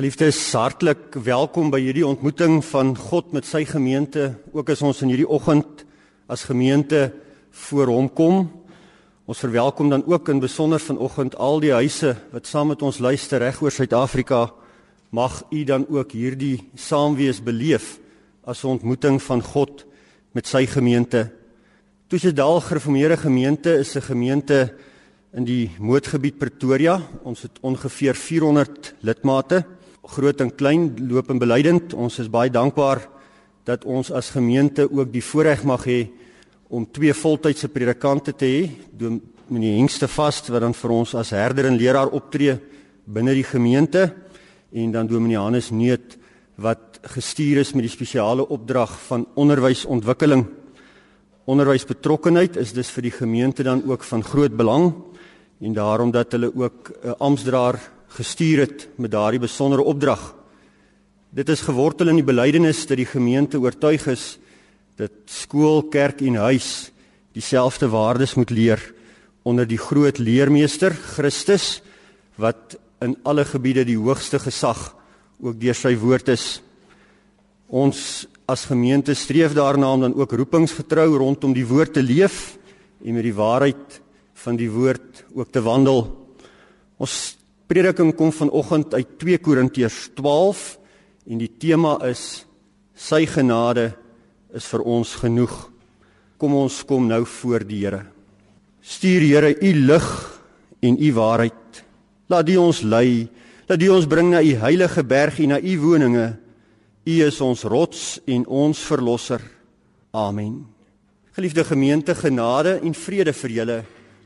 Geliefdes, hartlik welkom by hierdie ontmoeting van God met sy gemeente. Ook as ons in hierdie oggend as gemeente voor hom kom. Ons verwelkom dan ook in besonder vanoggend al die huise wat saam met ons luister reg oor Suid-Afrika. Mag u dan ook hierdie saamwees beleef as 'n ontmoeting van God met sy gemeente. Toesedal Gereformeerde Gemeente is 'n gemeente in die mootgebied Pretoria. Ons het ongeveer 400 lidmate groot en klein loop en belydend. Ons is baie dankbaar dat ons as gemeente ook die voorreg mag hê om twee voltydse predikante te hê. Dominee Hengste vas wat dan vir ons as herder en leraar optree binne die gemeente en dan Dominee Hannes Neut wat gestuur is met die spesiale opdrag van onderwysontwikkeling. Onderwysbetrokkenheid is dus vir die gemeente dan ook van groot belang en daarom dat hulle ook 'n amptdraer gestuur het met daardie besondere opdrag. Dit is gewortel in die belydenis dat die gemeente oortuig is dat skool, kerk en huis dieselfde waardes moet leer onder die groot leermeester Christus wat in alle gebiede die hoogste gesag ook deur sy woord is. Ons as gemeente streef daarna om dan ook roepingsgetrou rondom die woord te leef en met die waarheid van die woord ook te wandel. Ons prediking kom vanoggend uit 2 Korintiërs 12 en die tema is sy genade is vir ons genoeg. Kom ons kom nou voor die Here. Stuur Here u lig en u waarheid. Laat die ons lei, laat die ons bring na u heilige berg en na u woninge. U is ons rots en ons verlosser. Amen. Geliefde gemeente, genade en vrede vir julle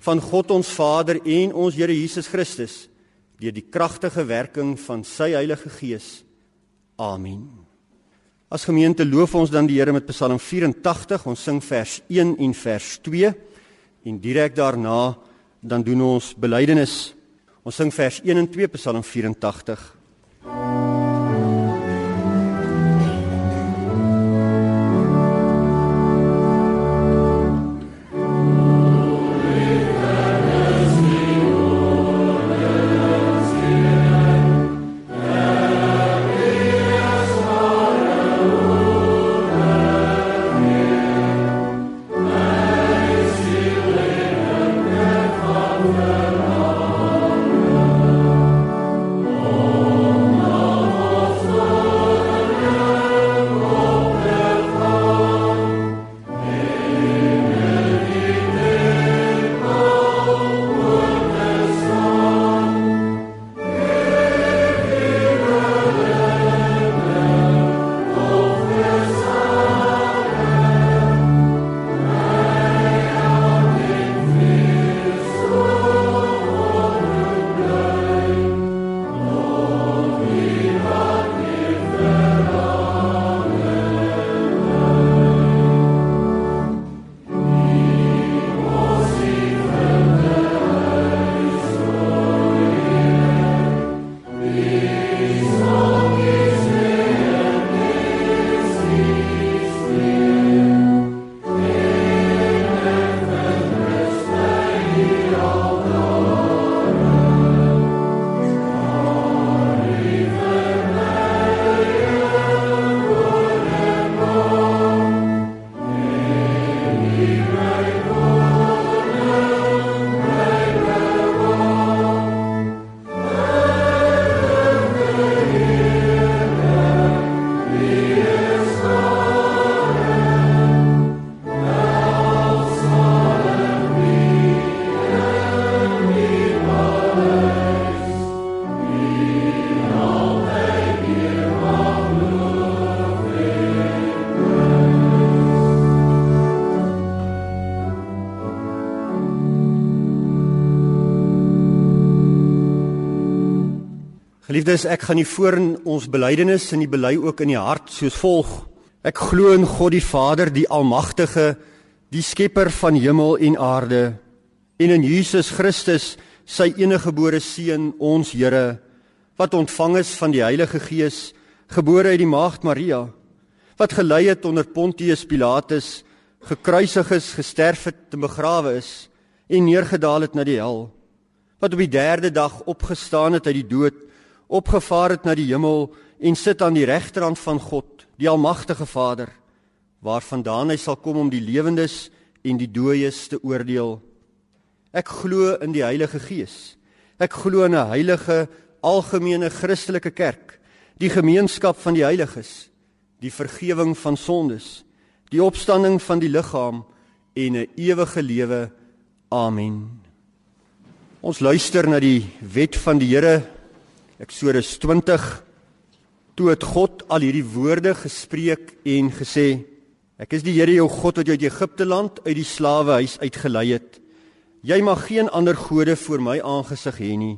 van God ons Vader en ons Here Jesus Christus deur die kragtige werking van sy Heilige Gees. Amen. As gemeente loof ons dan die Here met Psalm 84. Ons sing vers 1 en vers 2 en direk daarna dan doen ons belydenis. Ons sing vers 1 en 2 Psalm 84. Geliefdes, ek gaan nie voor in ons belydenis en die bely ook in die hart soos volg. Ek glo in God die Vader, die almagtige, die skepper van hemel en aarde, en in Jesus Christus, sy eniggebore seun, ons Here, wat ontvang is van die Heilige Gees, gebore uit die maagd Maria, wat gelei het onder Pontius Pilatus, gekruisig is, gesterf het, te begrawe is en neergedaal het na die hel, wat op die 3de dag opgestaan het uit die dood opgevaar het na die hemel en sit aan die regterhand van God, die almagtige Vader, waarvandaan hy sal kom om die lewendes en die dooies te oordeel. Ek glo in die Heilige Gees. Ek glo in 'n heilige algemene Christelike kerk, die gemeenskap van die heiliges, die vergifnis van sondes, die opstanding van die liggaam en 'n ewige lewe. Amen. Ons luister na die wet van die Here Eksodus 20 toe het God al hierdie woorde gespreek en gesê Ek is die Here jou God wat jou uit Egipte land uit die slawehuis uitgelei het. Jy mag geen ander gode voor my aangesig hê nie.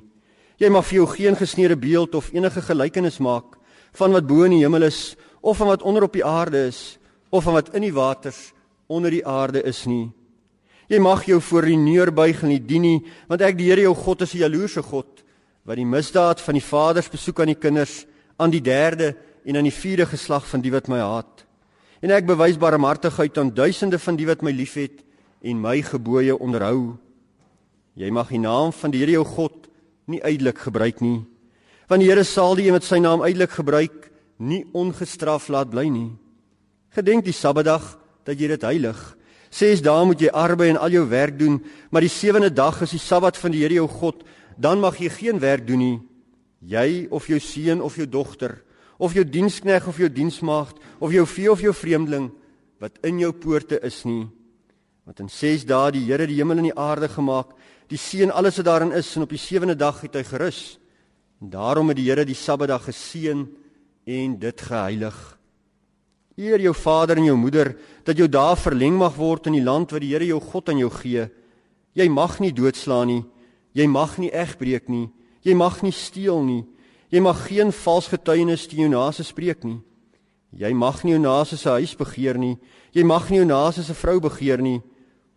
Jy mag vir jou geen gesneede beeld of enige gelykenis maak van wat bo in die hemel is of van wat onder op die aarde is of van wat in die waters onder die aarde is nie. Jy mag jou voor die neer buig en nie dien nie, want ek die Here jou God is 'n jaloerse God wat die misdaad van die vaders besoek aan die kinders, aan die derde en aan die vierde geslag van die wat my haat. En ek bewys barmhartigheid aan duisende van die wat my liefhet en my gebooie onderhou. Jy mag die naam van die Here jou God nie uitelik gebruik nie, want die Here sal die een wat sy naam uitelik gebruik nie ongestraf laat bly nie. Gedenk die Sabbatdag dat jy dit heilig. Ses dae moet jy arbei en al jou werk doen, maar die sewende dag is die Sabbat van die Here jou God. Dan mag jy geen werk doen nie. Jy of jou seun of jou dogter, of jou dienskneg of jou diensmaagd, of jou vee of jou vreemdeling wat in jou poorte is nie. Want in 6 dae die Here die hemel en die aarde gemaak, die see en alles wat daarin is, en op die sewende dag het hy gerus. En daarom het die Here die Sabbatdag geseën en dit geheilig. Eer jou vader en jou moeder dat jou dae verleng mag word in die land wat die Here jou God aan jou gee. Jy mag nie doodslaan nie. Jy mag nie egbreek nie. Jy mag nie steel nie. Jy mag geen vals getuienis teen jou naaste spreek nie. Jy mag nie jou naaste se huis begeer nie. Jy mag nie jou naaste se vrou begeer nie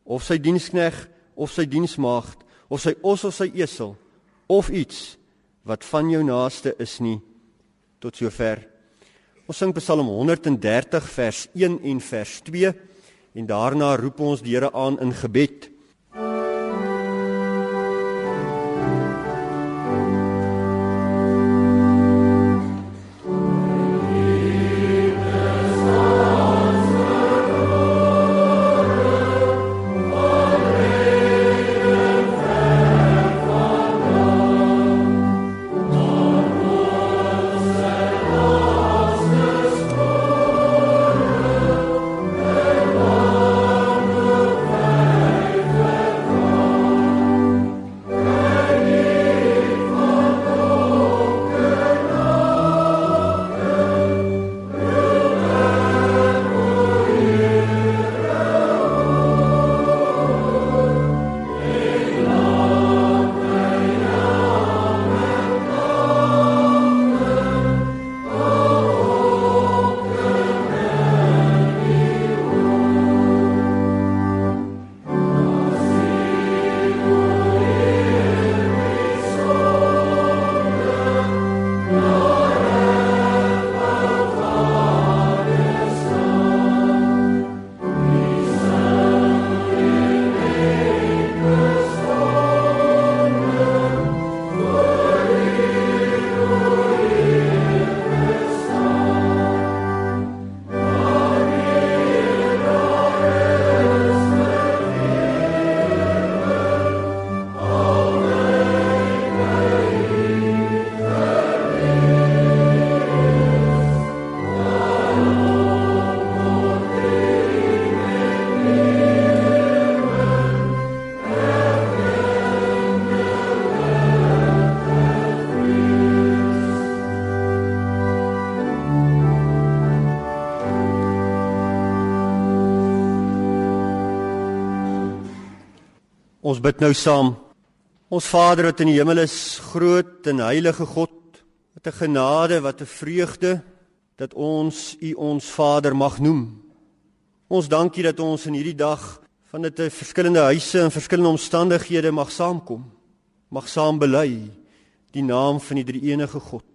of sy dienskneg of sy diensmaagd of sy os of sy esel of iets wat van jou naaste is nie tot sover Ons sing Psalm 130 vers 1 en vers 2 en daarna roep ons die Here aan in gebed. Ons bid nou saam. Ons Vader wat in die hemel is, groot en heilige God, wat 'n genade, wat 'n vreugde dat ons U ons Vader mag noem. Ons dankie dat ons in hierdie dag van dit 'n verskillende huise en verskillende omstandighede mag saamkom. Mag saam bely die naam van die Drie-enige God.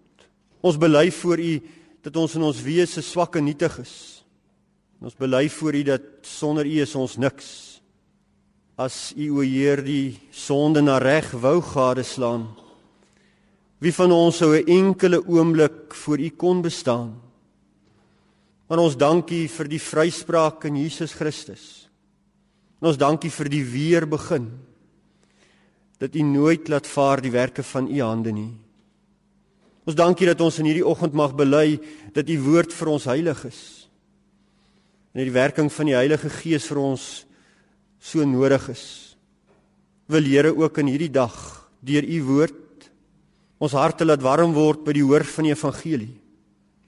Ons bely voor U dat ons in ons wese swak en nietig is. Ons bely voor U dat sonder U is ons niks as u o Heer die sonde na reg wou gadeslaan Wie van ons sou 'n enkele oomblik voor U kon bestaan? Maar ons dankie vir die vryspraak in Jesus Christus. En ons dankie vir die weer begin. Dat U nooit laat vaar die werke van U hande nie. Ons dankie dat ons in hierdie oggend mag bely dat U woord vir ons heilig is. En die werking van die Heilige Gees vir ons so nodig is. Wil Here ook in hierdie dag deur U woord ons harte laat warm word by die hoor van die evangelie.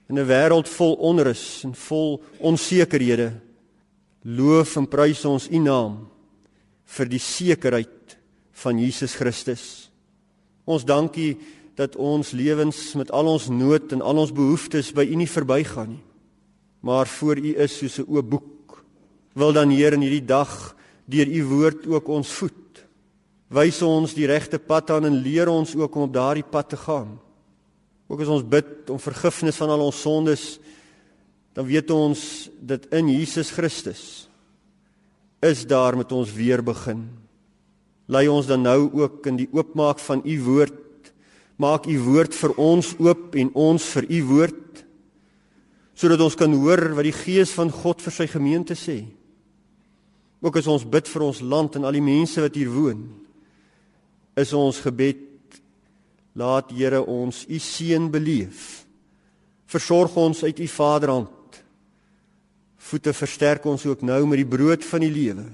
In 'n wêreld vol onrus en vol onsekerhede loof en prys ons U naam vir die sekerheid van Jesus Christus. Ons dankie dat ons lewens met al ons nood en al ons behoeftes by U nie verbygaan nie. Maar voor U is soos 'n oop boek. Wil dan Heer in hierdie dag deur U woord ook ons voed wys ons die regte pad aan en leer ons ook om op daardie pad te gaan. Ook as ons bid om vergifnis van al ons sondes, dan weet ons dat in Jesus Christus is daar met ons weer begin. Lei ons dan nou ook in die oopmaak van u woord. Maak u woord vir ons oop en ons vir u woord sodat ons kan hoor wat die gees van God vir sy gemeente sê. Ook as ons bid vir ons land en al die mense wat hier woon is ons gebed laat Here ons u seën beleef. Versorg ons uit u Vaderhand. Voete versterk ons ook nou met die brood van die lewe.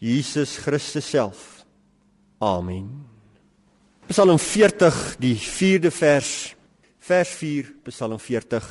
Jesus Christus self. Amen. Psalm 40 die 4de vers vers 4 Psalm 40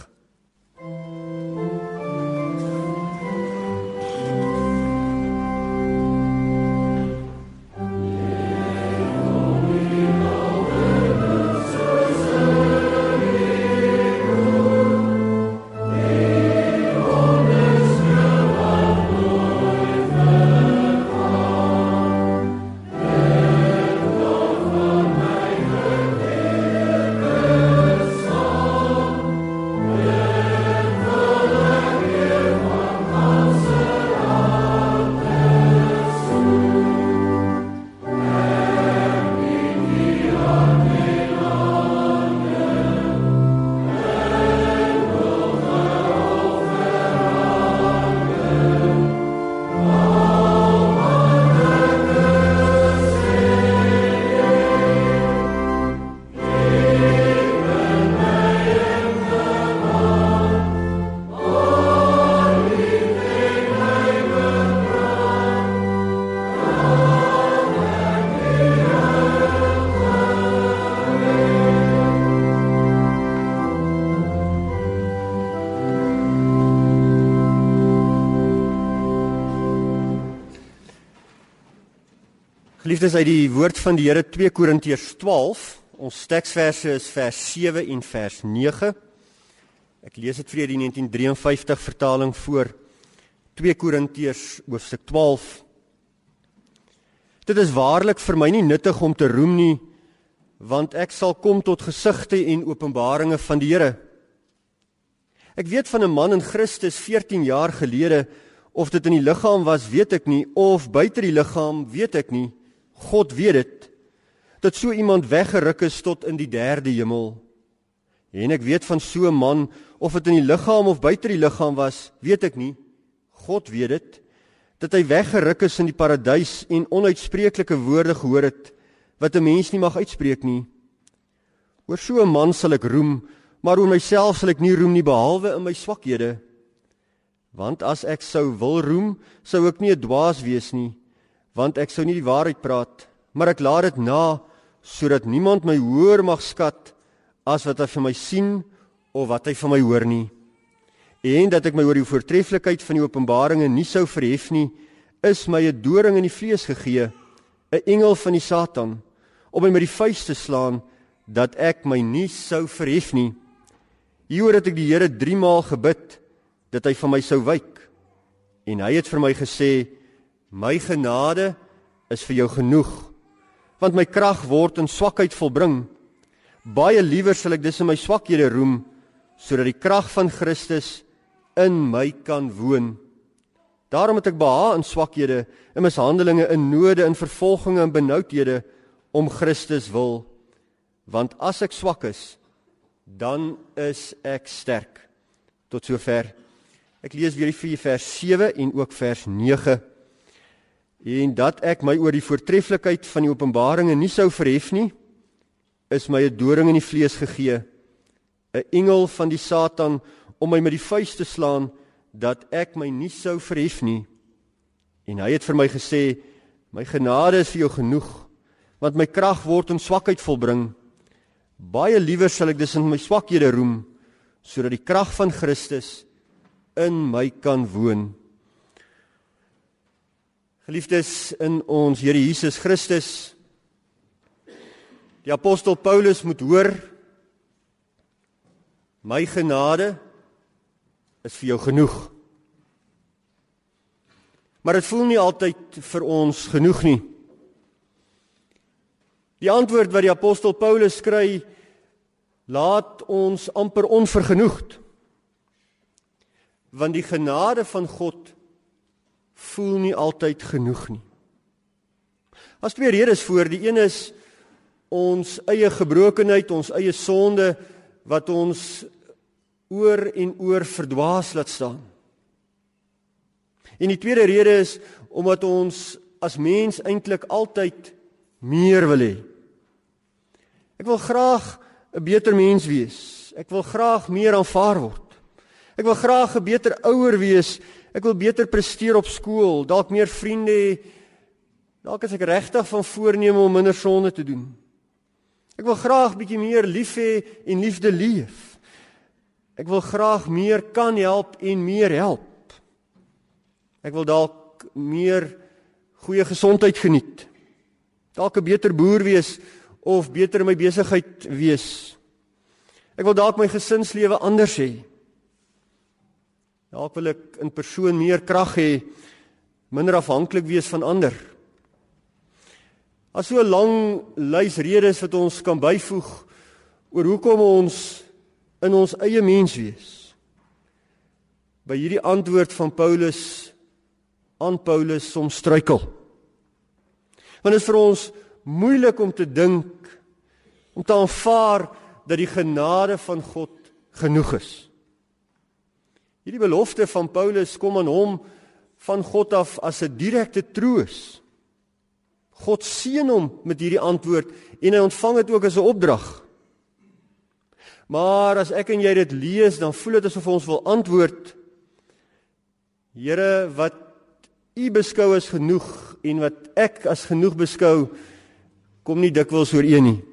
Geliefdes uit die woord van die Here 2 Korintiërs 12. Ons teksverse is vers 7 en vers 9. Ek lees dit vir die 1953 vertaling voor 2 Korintiërs hoofstuk 12. Dit is waarlik vir my nie nuttig om te roem nie, want ek sal kom tot gesigte en openbaringe van die Here. Ek weet van 'n man in Christus 14 jaar gelede of dit in die liggaam was, weet ek nie, of buite die liggaam, weet ek nie. God weet dit dat so iemand weggeruk is tot in die derde hemel. En ek weet van so 'n man of dit in die liggaam of buite die liggaam was, weet ek nie. God weet dit dat hy weggeruk is in die paradys en onuitspreeklike woorde gehoor het wat 'n mens nie mag uitspreek nie. Oor so 'n man sal ek roem, maar oor myself sal ek nie roem nie behalwe in my swakhede. Want as ek sou wil roem, sou ek nie 'n dwaas wees nie want ek sou nie die waarheid praat, maar ek laat dit na sodat niemand my hoër mag skat as wat hy vir my sien of wat hy van my hoor nie. En dat ek my oor die voortreffelikheid van die openbaringe nie sou verhef nie, is my 'n doring in die vlees gegee, 'n engel van die Satan, om my met die vuis te slaan dat ek my nie sou verhef nie. Hieroor het ek die Here 3 maal gebid dat hy van my sou wyk. En hy het vir my gesê: My genade is vir jou genoeg, want my krag word in swakheid volbring. Baie liewer sal ek dis in my swakhede roem, sodat die krag van Christus in my kan woon. Daarom het ek behaag in swakhede, in mishandelinge, in node, in vervolginge en benoudhede om Christus wil. want as ek swak is, dan is ek sterk. Tot sover. Ek lees weer die vers 7 en ook vers 9. En dat ek my oor die voortreffelikheid van die openbaringe nie sou verhef nie, is my 'n doring in die vlees gegee, 'n engel van die Satan om my met die vuis te slaan dat ek my nie sou verhef nie. En hy het vir my gesê: "My genade is vir jou genoeg, want my krag word in swakheid volbring. Baie liewer sal ek dus in my swakhede roem, sodat die krag van Christus in my kan woon." Geliefdes in ons Here Jesus Christus. Die apostel Paulus moet hoor: "My genade is vir jou genoeg. Maar dit voel nie altyd vir ons genoeg nie. Die antwoord wat die apostel Paulus skry laat ons amper onvergenoegd. Want die genade van God voel nie altyd genoeg nie. As twee redes voor, die een is ons eie gebrokenheid, ons eie sonde wat ons oor en oor verdwaas laat staan. En die tweede rede is omdat ons as mens eintlik altyd meer wil hê. Ek wil graag 'n beter mens wees. Ek wil graag meer aanvaar word. Ek wil graag 'n beter ouer wees. Ek wil beter presteer op skool, dalk meer vriende hê. Dalk as ek regtig van voorneme om minder sonde te doen. Ek wil graag bietjie meer lief hê en liefde leef. Ek wil graag meer kan help en meer help. Ek wil dalk meer goeie gesondheid geniet. Dalk 'n beter boer wees of beter in my besigheid wees. Ek wil dalk my gesinslewe anders hê. Dalk wil ek in persoon meer krag hê, minder afhanklik wees van ander. As so 'n lang lys redes wat ons kan byvoeg oor hoekom ons in ons eie mens wees. By hierdie antwoord van Paulus aan Paulus soms struikel. Want dit is vir ons moeilik om te dink om te aanvaar dat die genade van God genoeg is. Hierdie belofte van Paulus kom aan hom van God af as 'n direkte troos. God seën hom met hierdie antwoord en hy ontvang dit ook as 'n opdrag. Maar as ek en jy dit lees, dan voel dit asof ons wil antwoord Here, wat U beskou as genoeg en wat ek as genoeg beskou, kom nie dikwels ooreen nie.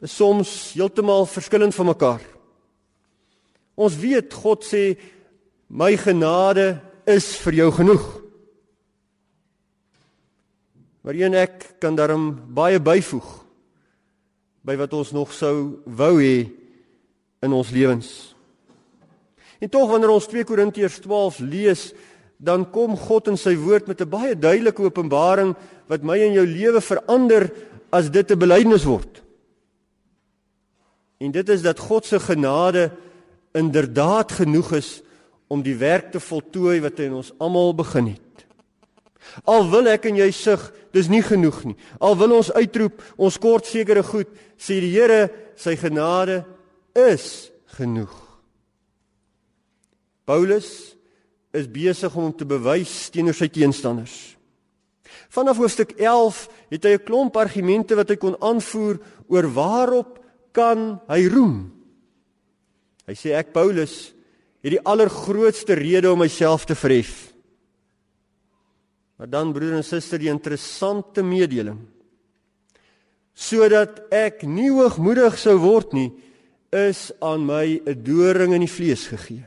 Dit is soms heeltemal verskillend van mekaar. Ons weet God sê my genade is vir jou genoeg. Maar een ek kan daarom baie byvoeg by wat ons nog sou wou hê in ons lewens. En tog wanneer ons 2 Korintiërs 12 lees, dan kom God in sy woord met 'n baie duidelike openbaring wat my en jou lewe verander as dit 'n belydenis word. En dit is dat God se genade inderdaad genoeg is om die werk te voltooi wat hy in ons almal begin het. Al wil ek en jy sug, dis nie genoeg nie. Al wil ons uitroep, ons kort sekere goed, sê die Here, sy genade is genoeg. Paulus is besig om te bewys teenoor sy teenstanders. Vanaf hoofstuk 11 het hy 'n klomp argumente wat hy kon aanvoer oor waarop kan hy roem. Hy sê ek Paulus het die allergrootste rede om myself te verhef. Maar dan broer en suster, die interessante mededeling. Sodat ek nie hoogmoedig sou word nie, is aan my 'n doring in die vlees gegee.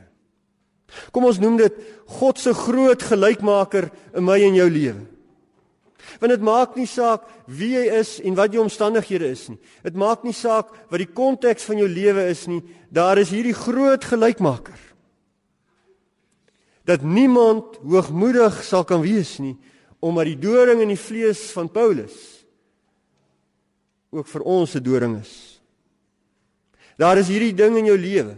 Kom ons noem dit God se groot gelykmaker in my en jou lewe. Want dit maak nie saak wie jy is en wat jou omstandighede is nie. Dit maak nie saak wat die konteks van jou lewe is nie. Daar is hierdie groot gelykmaker dat niemand hoogmoedig sal kan wees nie omdat die doring in die vlees van Paulus ook vir ons 'n doring is. Daar is hierdie ding in jou lewe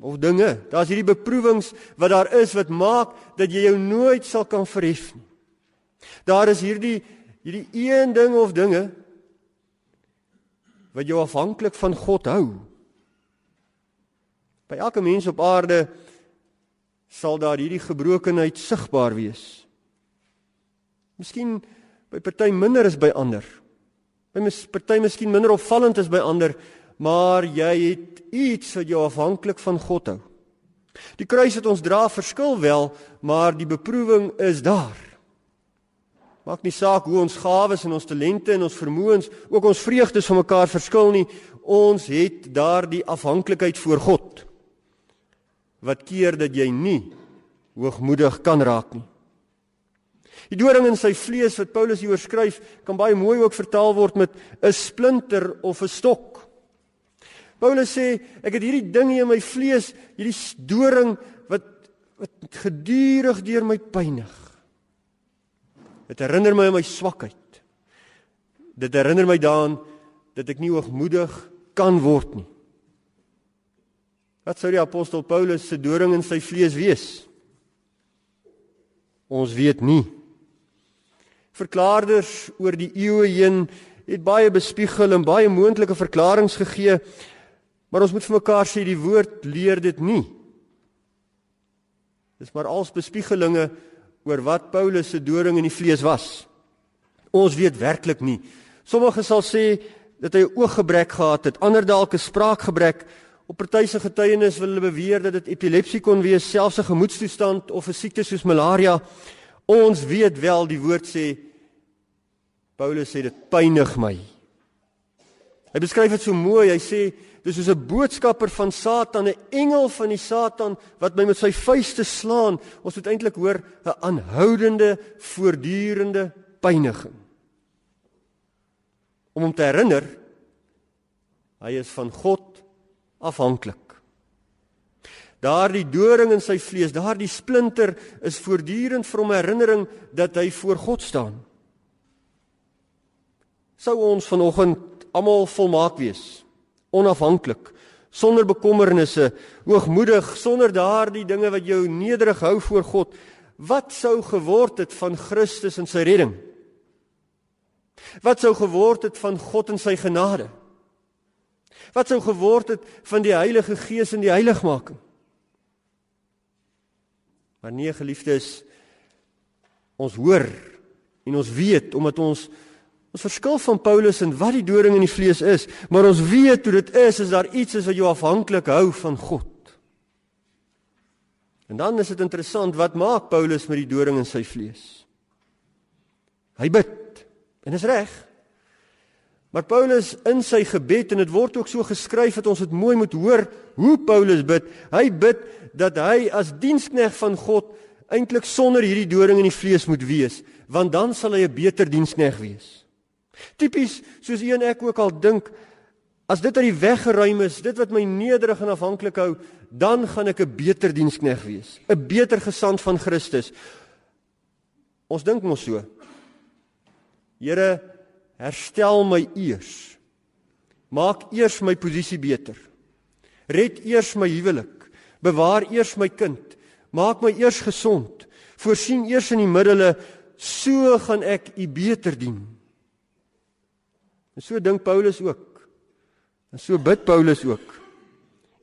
of dinge, daar's hierdie beproewings wat daar is wat maak dat jy jou nooit sal kan verhef nie. Daar is hierdie hierdie een ding of dinge wat jou afhanklik van God hou. By elke mens op aarde sal daar hierdie gebrokenheid sigbaar wees. Miskien by party minder as by ander. By mis party miskien minder opvallend as by ander, maar jy het iets wat jou afhanklik van God hou. Die kruis wat ons dra verskil wel, maar die beproewing is daar. Maak nie saak hoe ons gawes en ons talente en ons vermoëns, ook ons vreugdes van mekaar verskil nie. Ons het daardie afhanklikheid voor God. Wat keer dat jy nie hoogmoedig kan raak nie. Die doring in sy vlees wat Paulus hier oorskryf, kan baie mooi ook vertaal word met 'n splinter of 'n stok. Paulus sê, ek het hierdie ding in my vlees, hierdie doring wat wat gedurig deur my pynig. Dit herinner my aan my swakheid. Dit herinner my daaraan dat ek nie hoogmoedig kan word nie. Wat sou die apostel Paulus se doring in sy vlees wees? Ons weet nie. Verklaarders oor die eeue heen het baie bespiegel en baie moontlike verklaringe gegee, maar ons moet vir mekaar sê die woord leer dit nie. Dis maar als bespiegelinge oor wat Paulus se doring in die vlees was. Ons weet werklik nie. Sommige sal sê dat hy 'n ooggebrek gehad het, ander dalk 'n spraakgebrek. Op party se getuienis wil hulle beweer dat dit epilepsie kon wees, selfs 'n gemoedstoestand of 'n siekte soos malaria. Ons weet wel die woord sê Paulus sê dit pynig my. Hy beskryf dit so mooi. Hy sê dis soos 'n boodskapper van Satan, 'n engel van die Satan wat my met sy vuiste slaan. Ons moet eintlik hoor 'n aanhoudende, voortdurende pyniging. Om hom te herinner hy is van God afhanklik. Daardie doring in sy vlees, daardie splinter is voortdurend vir hom herinnering dat hy voor God staan. Sou ons vanoggend almal volmaak wees, onafhanklik, sonder bekommernisse, hoogmoedig, sonder daardie dinge wat jou nederig hou voor God, wat sou geword het van Christus en sy redding? Wat sou geword het van God en sy genade? Wat sou geword het van die Heilige Gees en die heiligmaking? Maar nee geliefdes, ons hoor en ons weet omdat ons ons verskil van Paulus en wat die doring in die vlees is, maar ons weet hoe dit is as daar iets is wat jou afhanklik hou van God. En dan is dit interessant wat maak Paulus met die doring in sy vlees? Hy bid. En dis reg. Maar Paulus in sy gebed en dit word ook so geskryf dat ons dit mooi moet hoor hoe Paulus bid. Hy bid dat hy as dienskneg van God eintlik sonder hierdie doring in die vlees moet wees, want dan sal hy 'n beter dienskneg wees. Tipies soos u en ek ook al dink, as dit uit die weg geruim is, dit wat my nederig en afhanklik hou, dan gaan ek 'n beter dienskneg wees, 'n beter gesant van Christus. Ons dink mos so. Here herstel my eers. Maak eers my posisie beter. Red eers my huwelik. Bewaar eers my kind. Maak my eers gesond. Voorsien eers in die middele so gaan ek u beter dien. En so dink Paulus ook. En so bid Paulus ook.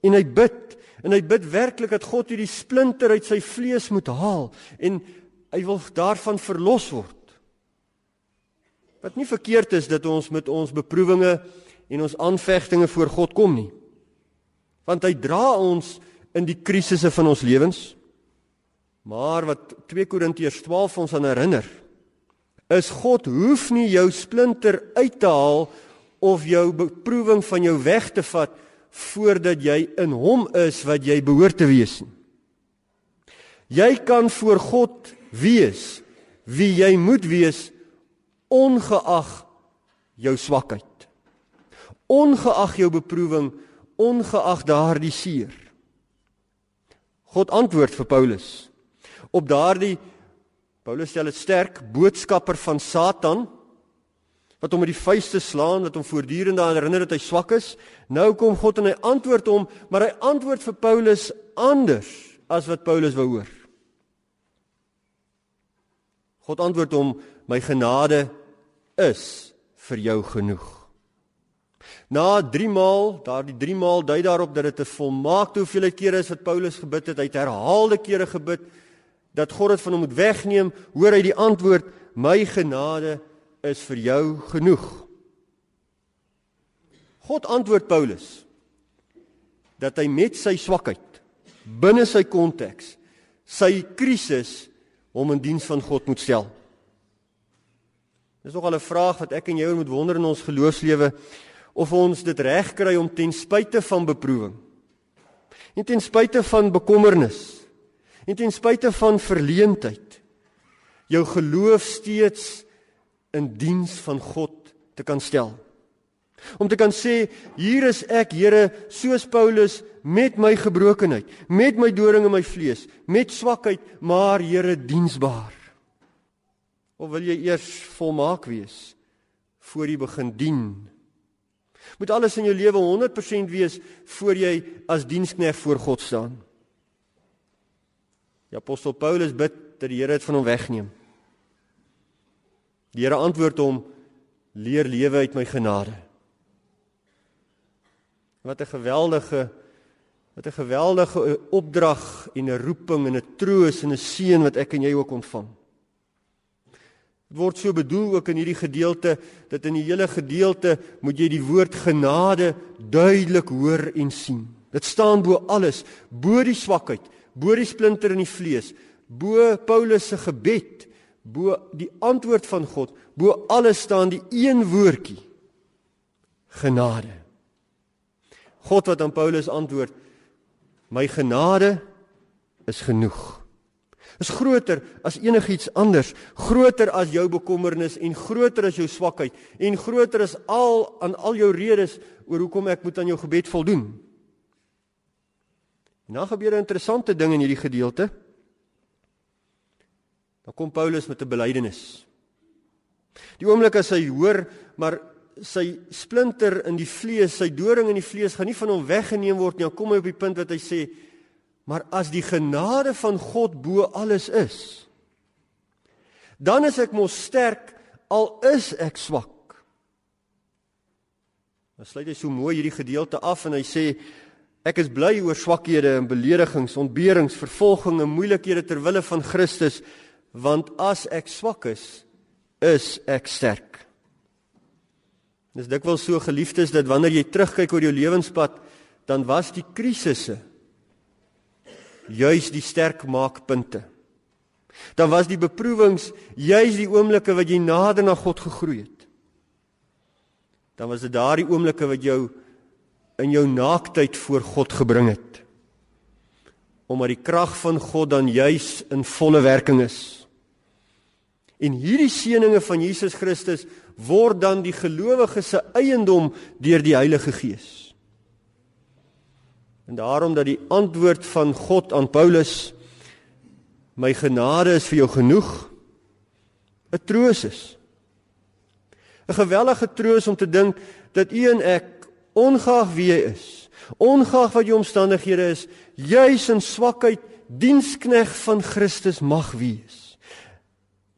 En hy bid en hy bid werklik dat God hierdie splinter uit sy vlees moet haal en hy wil daarvan verlos word. Wat nie verkeerd is dat ons met ons beproewinge en ons aanvegtinge voor God kom nie. Want hy dra ons in die krisisse van ons lewens. Maar wat 2 Korintiërs 12 ons aan herinner, is God hoef nie jou splinter uit te haal of jou beproewing van jou weg te vat voordat jy in hom is wat jy behoort te wees nie. Jy kan voor God wees wie jy moet wees ongeag jou swakheid. Ongeag jou beproewing, ongeag daardie seer. God antwoord vir Paulus op daardie Paulus stel dit sterk boodskapper van Satan wat hom met die vuiste slaan wat hom voortdurend daaraan herinner dat hy swak is. Nou kom God en hy antwoord hom, maar hy antwoord vir Paulus anders as wat Paulus wou hoor. God antwoord hom: "My genade is vir jou genoeg. Na 3 maal, daardie 3 maal dui daarop dat dit 'n volmaakte hoeveelheid kere is wat Paulus gebid het. Hy het herhaalde kere gebid dat God dit van hom moet wegneem. Hoor hy die antwoord: "My genade is vir jou genoeg." God antwoord Paulus dat hy met sy swakheid binne sy konteks, sy krisis hom in diens van God moet stel. Dis nogal 'n vraag wat ek en jy moet wonder in ons geloofslewe of ons dit reg kry om ten spyte van beproewing en ten spyte van bekommernis en ten spyte van verleentheid jou geloof steeds in diens van God te kan stel. Om te kan sê hier is ek Here soos Paulus met my gebrokenheid, met my doring in my vlees, met swakheid, maar Here diensbaar. Of wil jy eers volmaak wees voor jy begin dien? Moet alles in jou lewe 100% wees voor jy as diensknegt voor God staan? Die apostel Paulus bid dat die Here dit van hom wegneem. Die Here antwoord hom: "Leer lewe uit my genade." Wat 'n geweldige wat 'n geweldige opdrag en 'n roeping en 'n troos en 'n seën wat ek en jy ook ontvang word so bedoel ook in hierdie gedeelte dat in die hele gedeelte moet jy die woord genade duidelik hoor en sien. Dit staan bo alles, bo die swakheid, bo die splinter in die vlees, bo Paulus se gebed, bo die antwoord van God, bo alles staan die een woordjie: genade. God wat aan Paulus antwoord: My genade is genoeg is groter as enigiets anders, groter as jou bekommernis en groter as jou swakheid en groter as al aan al jou redes oor hoekom ek moet aan jou gebed voldoen. En dan gebeur 'n interessante ding in hierdie gedeelte. Dan kom Paulus met 'n belydenis. Die oomblik as hy hoor, maar sy splinter in die vlees, sy doring in die vlees gaan nie van hom weggeneem word nie. Dan kom hy op die punt wat hy sê, Maar as die genade van God bo alles is, dan is ek mos sterk al is ek swak. Dan sluit hy so mooi hierdie gedeelte af en hy sê ek is bly oor swakhede en beledigings, ontberings, vervolgings en moeilikhede ter wille van Christus, want as ek swak is, is ek sterk. Dis dikwels so geliefdes dat wanneer jy terugkyk oor jou lewenspad, dan was die krisisse juis die sterk maakpunte. Dan was die beproewings juis die oomblikke wat jy nader na God gegroei het. Dan was dit daardie oomblikke wat jou in jou naaktheid voor God gebring het. Omdat die krag van God dan juis in volle werking is. En hierdie seënings van Jesus Christus word dan die gelowige se eiendom deur die Heilige Gees. En daarom dat die antwoord van God aan Paulus my genade is vir jou genoeg 'n troos is. 'n Gewellige troos om te dink dat u en ek ongeag wie jy is, ongeag wat jou omstandighede is, juis in swakheid dienskneg van Christus mag wees.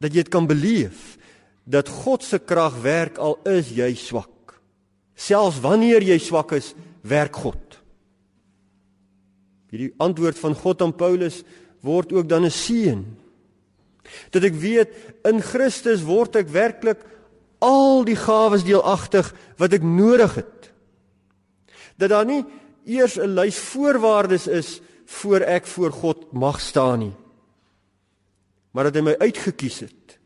Dat jy dit kan beleef dat God se krag werk al is jy swak. Selfs wanneer jy swak is, werk God. Hierdie antwoord van God aan Paulus word ook dan 'n seën. Dat ek weet in Christus word ek werklik al die gawes deelagtig wat ek nodig het. Dat daar nie eers 'n lys voorwaardes is voor ek voor God mag staan nie. Maar dat hy my uitgekies het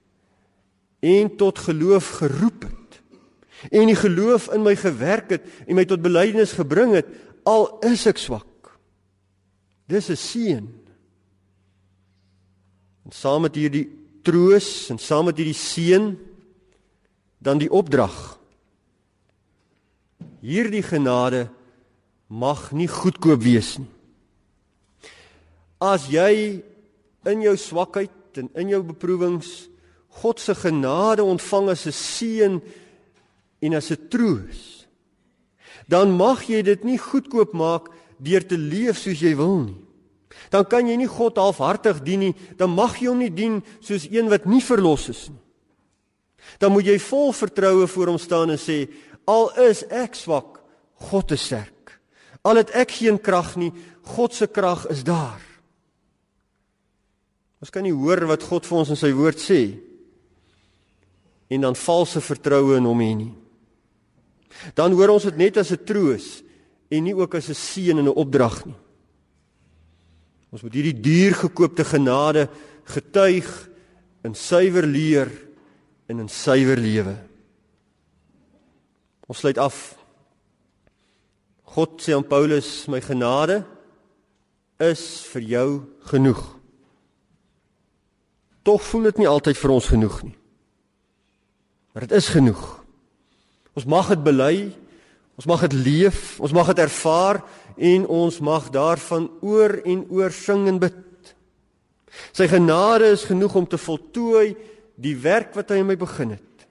en tot geloof geroep het en die geloof in my gewerk het en my tot belydenis gebring het al is ek swak. Dis 'n seën. En saam met hierdie troos en saam met hierdie seën dan die opdrag. Hierdie genade mag nie goedkoop wees nie. As jy in jou swakheid en in jou beproewings God se genade ontvang as 'n seën en as 'n troos, dan mag jy dit nie goedkoop maak deur te leef soos jy wil nie. Dan kan jy nie God halfhartig dien nie, dan mag jy hom nie dien soos een wat nie verlos is nie. Dan moet jy vol vertroue voor hom staan en sê al is ek swak, God is sterk. Al het ek geen krag nie, God se krag is daar. Ons kan nie hoor wat God vir ons in sy woord sê en dan valse vertroue in hom hê nie. Dan hoor ons dit net as 'n troos en nie ook as 'n seën en 'n opdrag nie. Ons moet hierdie duur gekoopte genade getuig in suiwer leer en in suiwer lewe. Ons sluit af. God sê aan Paulus, my genade is vir jou genoeg. Tog voel dit nie altyd vir ons genoeg nie. Maar dit is genoeg. Ons mag dit bely, ons mag dit leef, ons mag dit ervaar en ons mag daarvan oor en oor sing en bid. Sy genade is genoeg om te voltooi die werk wat hy in my begin het.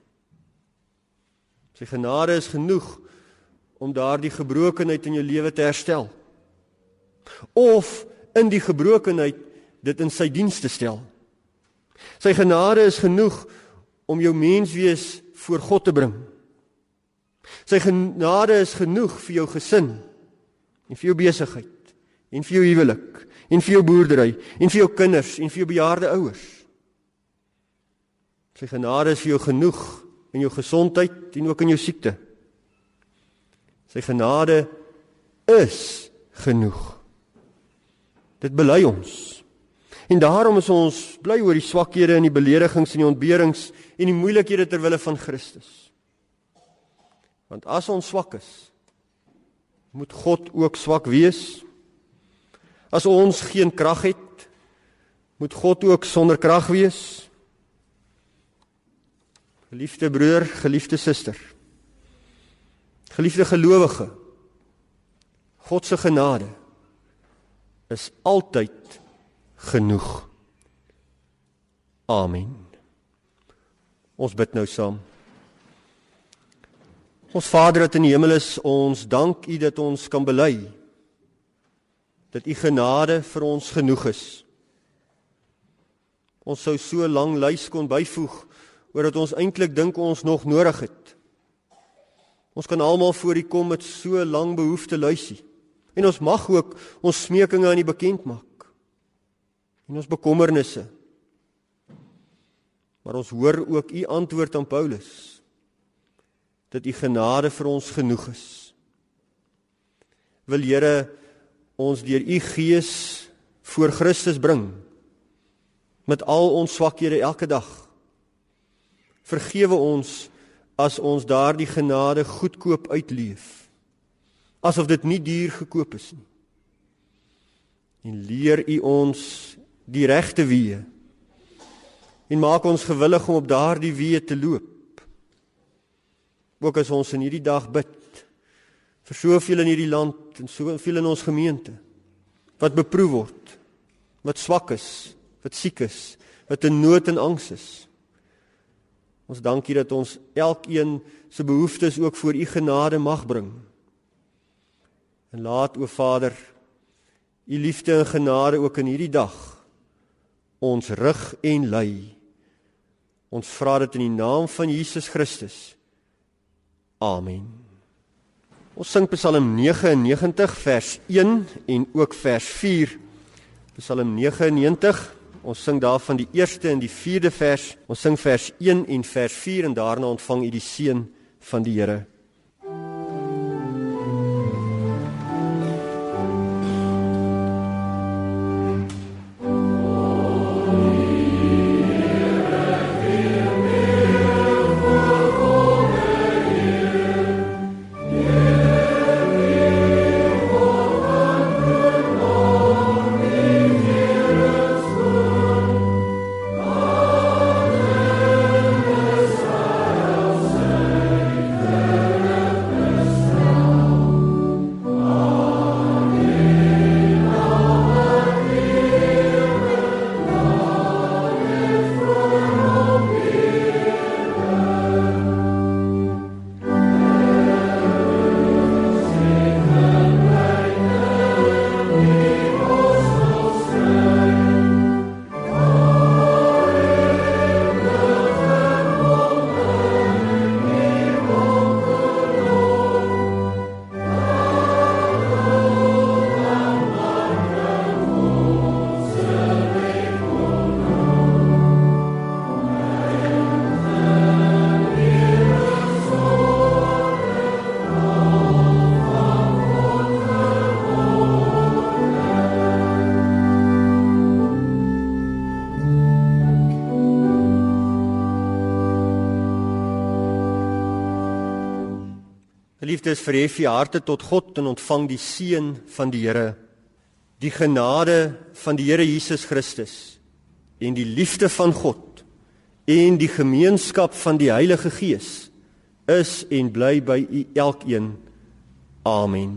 Sy genade is genoeg om daardie gebrokenheid in jou lewe te herstel. Of in die gebrokenheid dit in sy diens te stel. Sy genade is genoeg om jou menswees voor God te bring. Sy genade is genoeg vir jou gesin en vir jou besigheid en vir jou huwelik en vir jou boerdery en vir jou kinders en vir jou bejaarde ouers. Sy genade is vir jou genoeg in jou gesondheid en ook in jou siekte. Sy genade is genoeg. Dit bely ons. En daarom is ons bly oor die swakhede en die beledigings en die ontberings en die moeilikhede ter wille van Christus. Want as ons swak is, moet God ook swak wees. As ons geen krag het, moet God ook sonder krag wees. Geliefde broer, geliefde suster. Geliefde gelowige. God se genade is altyd genoeg. Amen. Ons bid nou saam. Ons Vader wat in die hemel is, ons dank U dat ons kan bely dat U genade vir ons genoeg is. Ons sou so lank lys kon byvoeg oor dat ons eintlik dink ons nog nodig het. Ons kan almal voor U kom met so lank behoefte lysie. En ons mag ook ons smekinge aan U bekend maak. En ons bekommernisse. Maar ons hoor ook U antwoord aan Paulus dat u genade vir ons genoeg is. Wil Here ons deur u gees voor Christus bring met al ons swakhede elke dag. Vergewe ons as ons daardie genade goedkoop uitleef. Asof dit nie duur gekoop is nie. En leer u ons die regte weë. En maak ons gewillig om op daardie weë te loop ook as ons in hierdie dag bid vir soveel in hierdie land en soveel in ons gemeente wat beproef word, wat swak is, wat siek is, wat in nood en angs is. Ons dankie dat ons elkeen se behoeftes ook voor u genade mag bring. En laat o Vader, u liefde en genade ook in hierdie dag ons rig en lei. Ons vra dit in die naam van Jesus Christus. Amen. Ons sing Psalm 99 vers 1 en ook vers 4. Psalm 99. Ons sing daarvan die eerste en die vierde vers. Ons sing vers 1 en vers 4 en daarna ontvang u die seën van die Here. Geliefdes, verhef u harte tot God en ontvang die seën van die Here. Die genade van die Here Jesus Christus en die liefde van God en die gemeenskap van die Heilige Gees is en bly by u elkeen. Amen.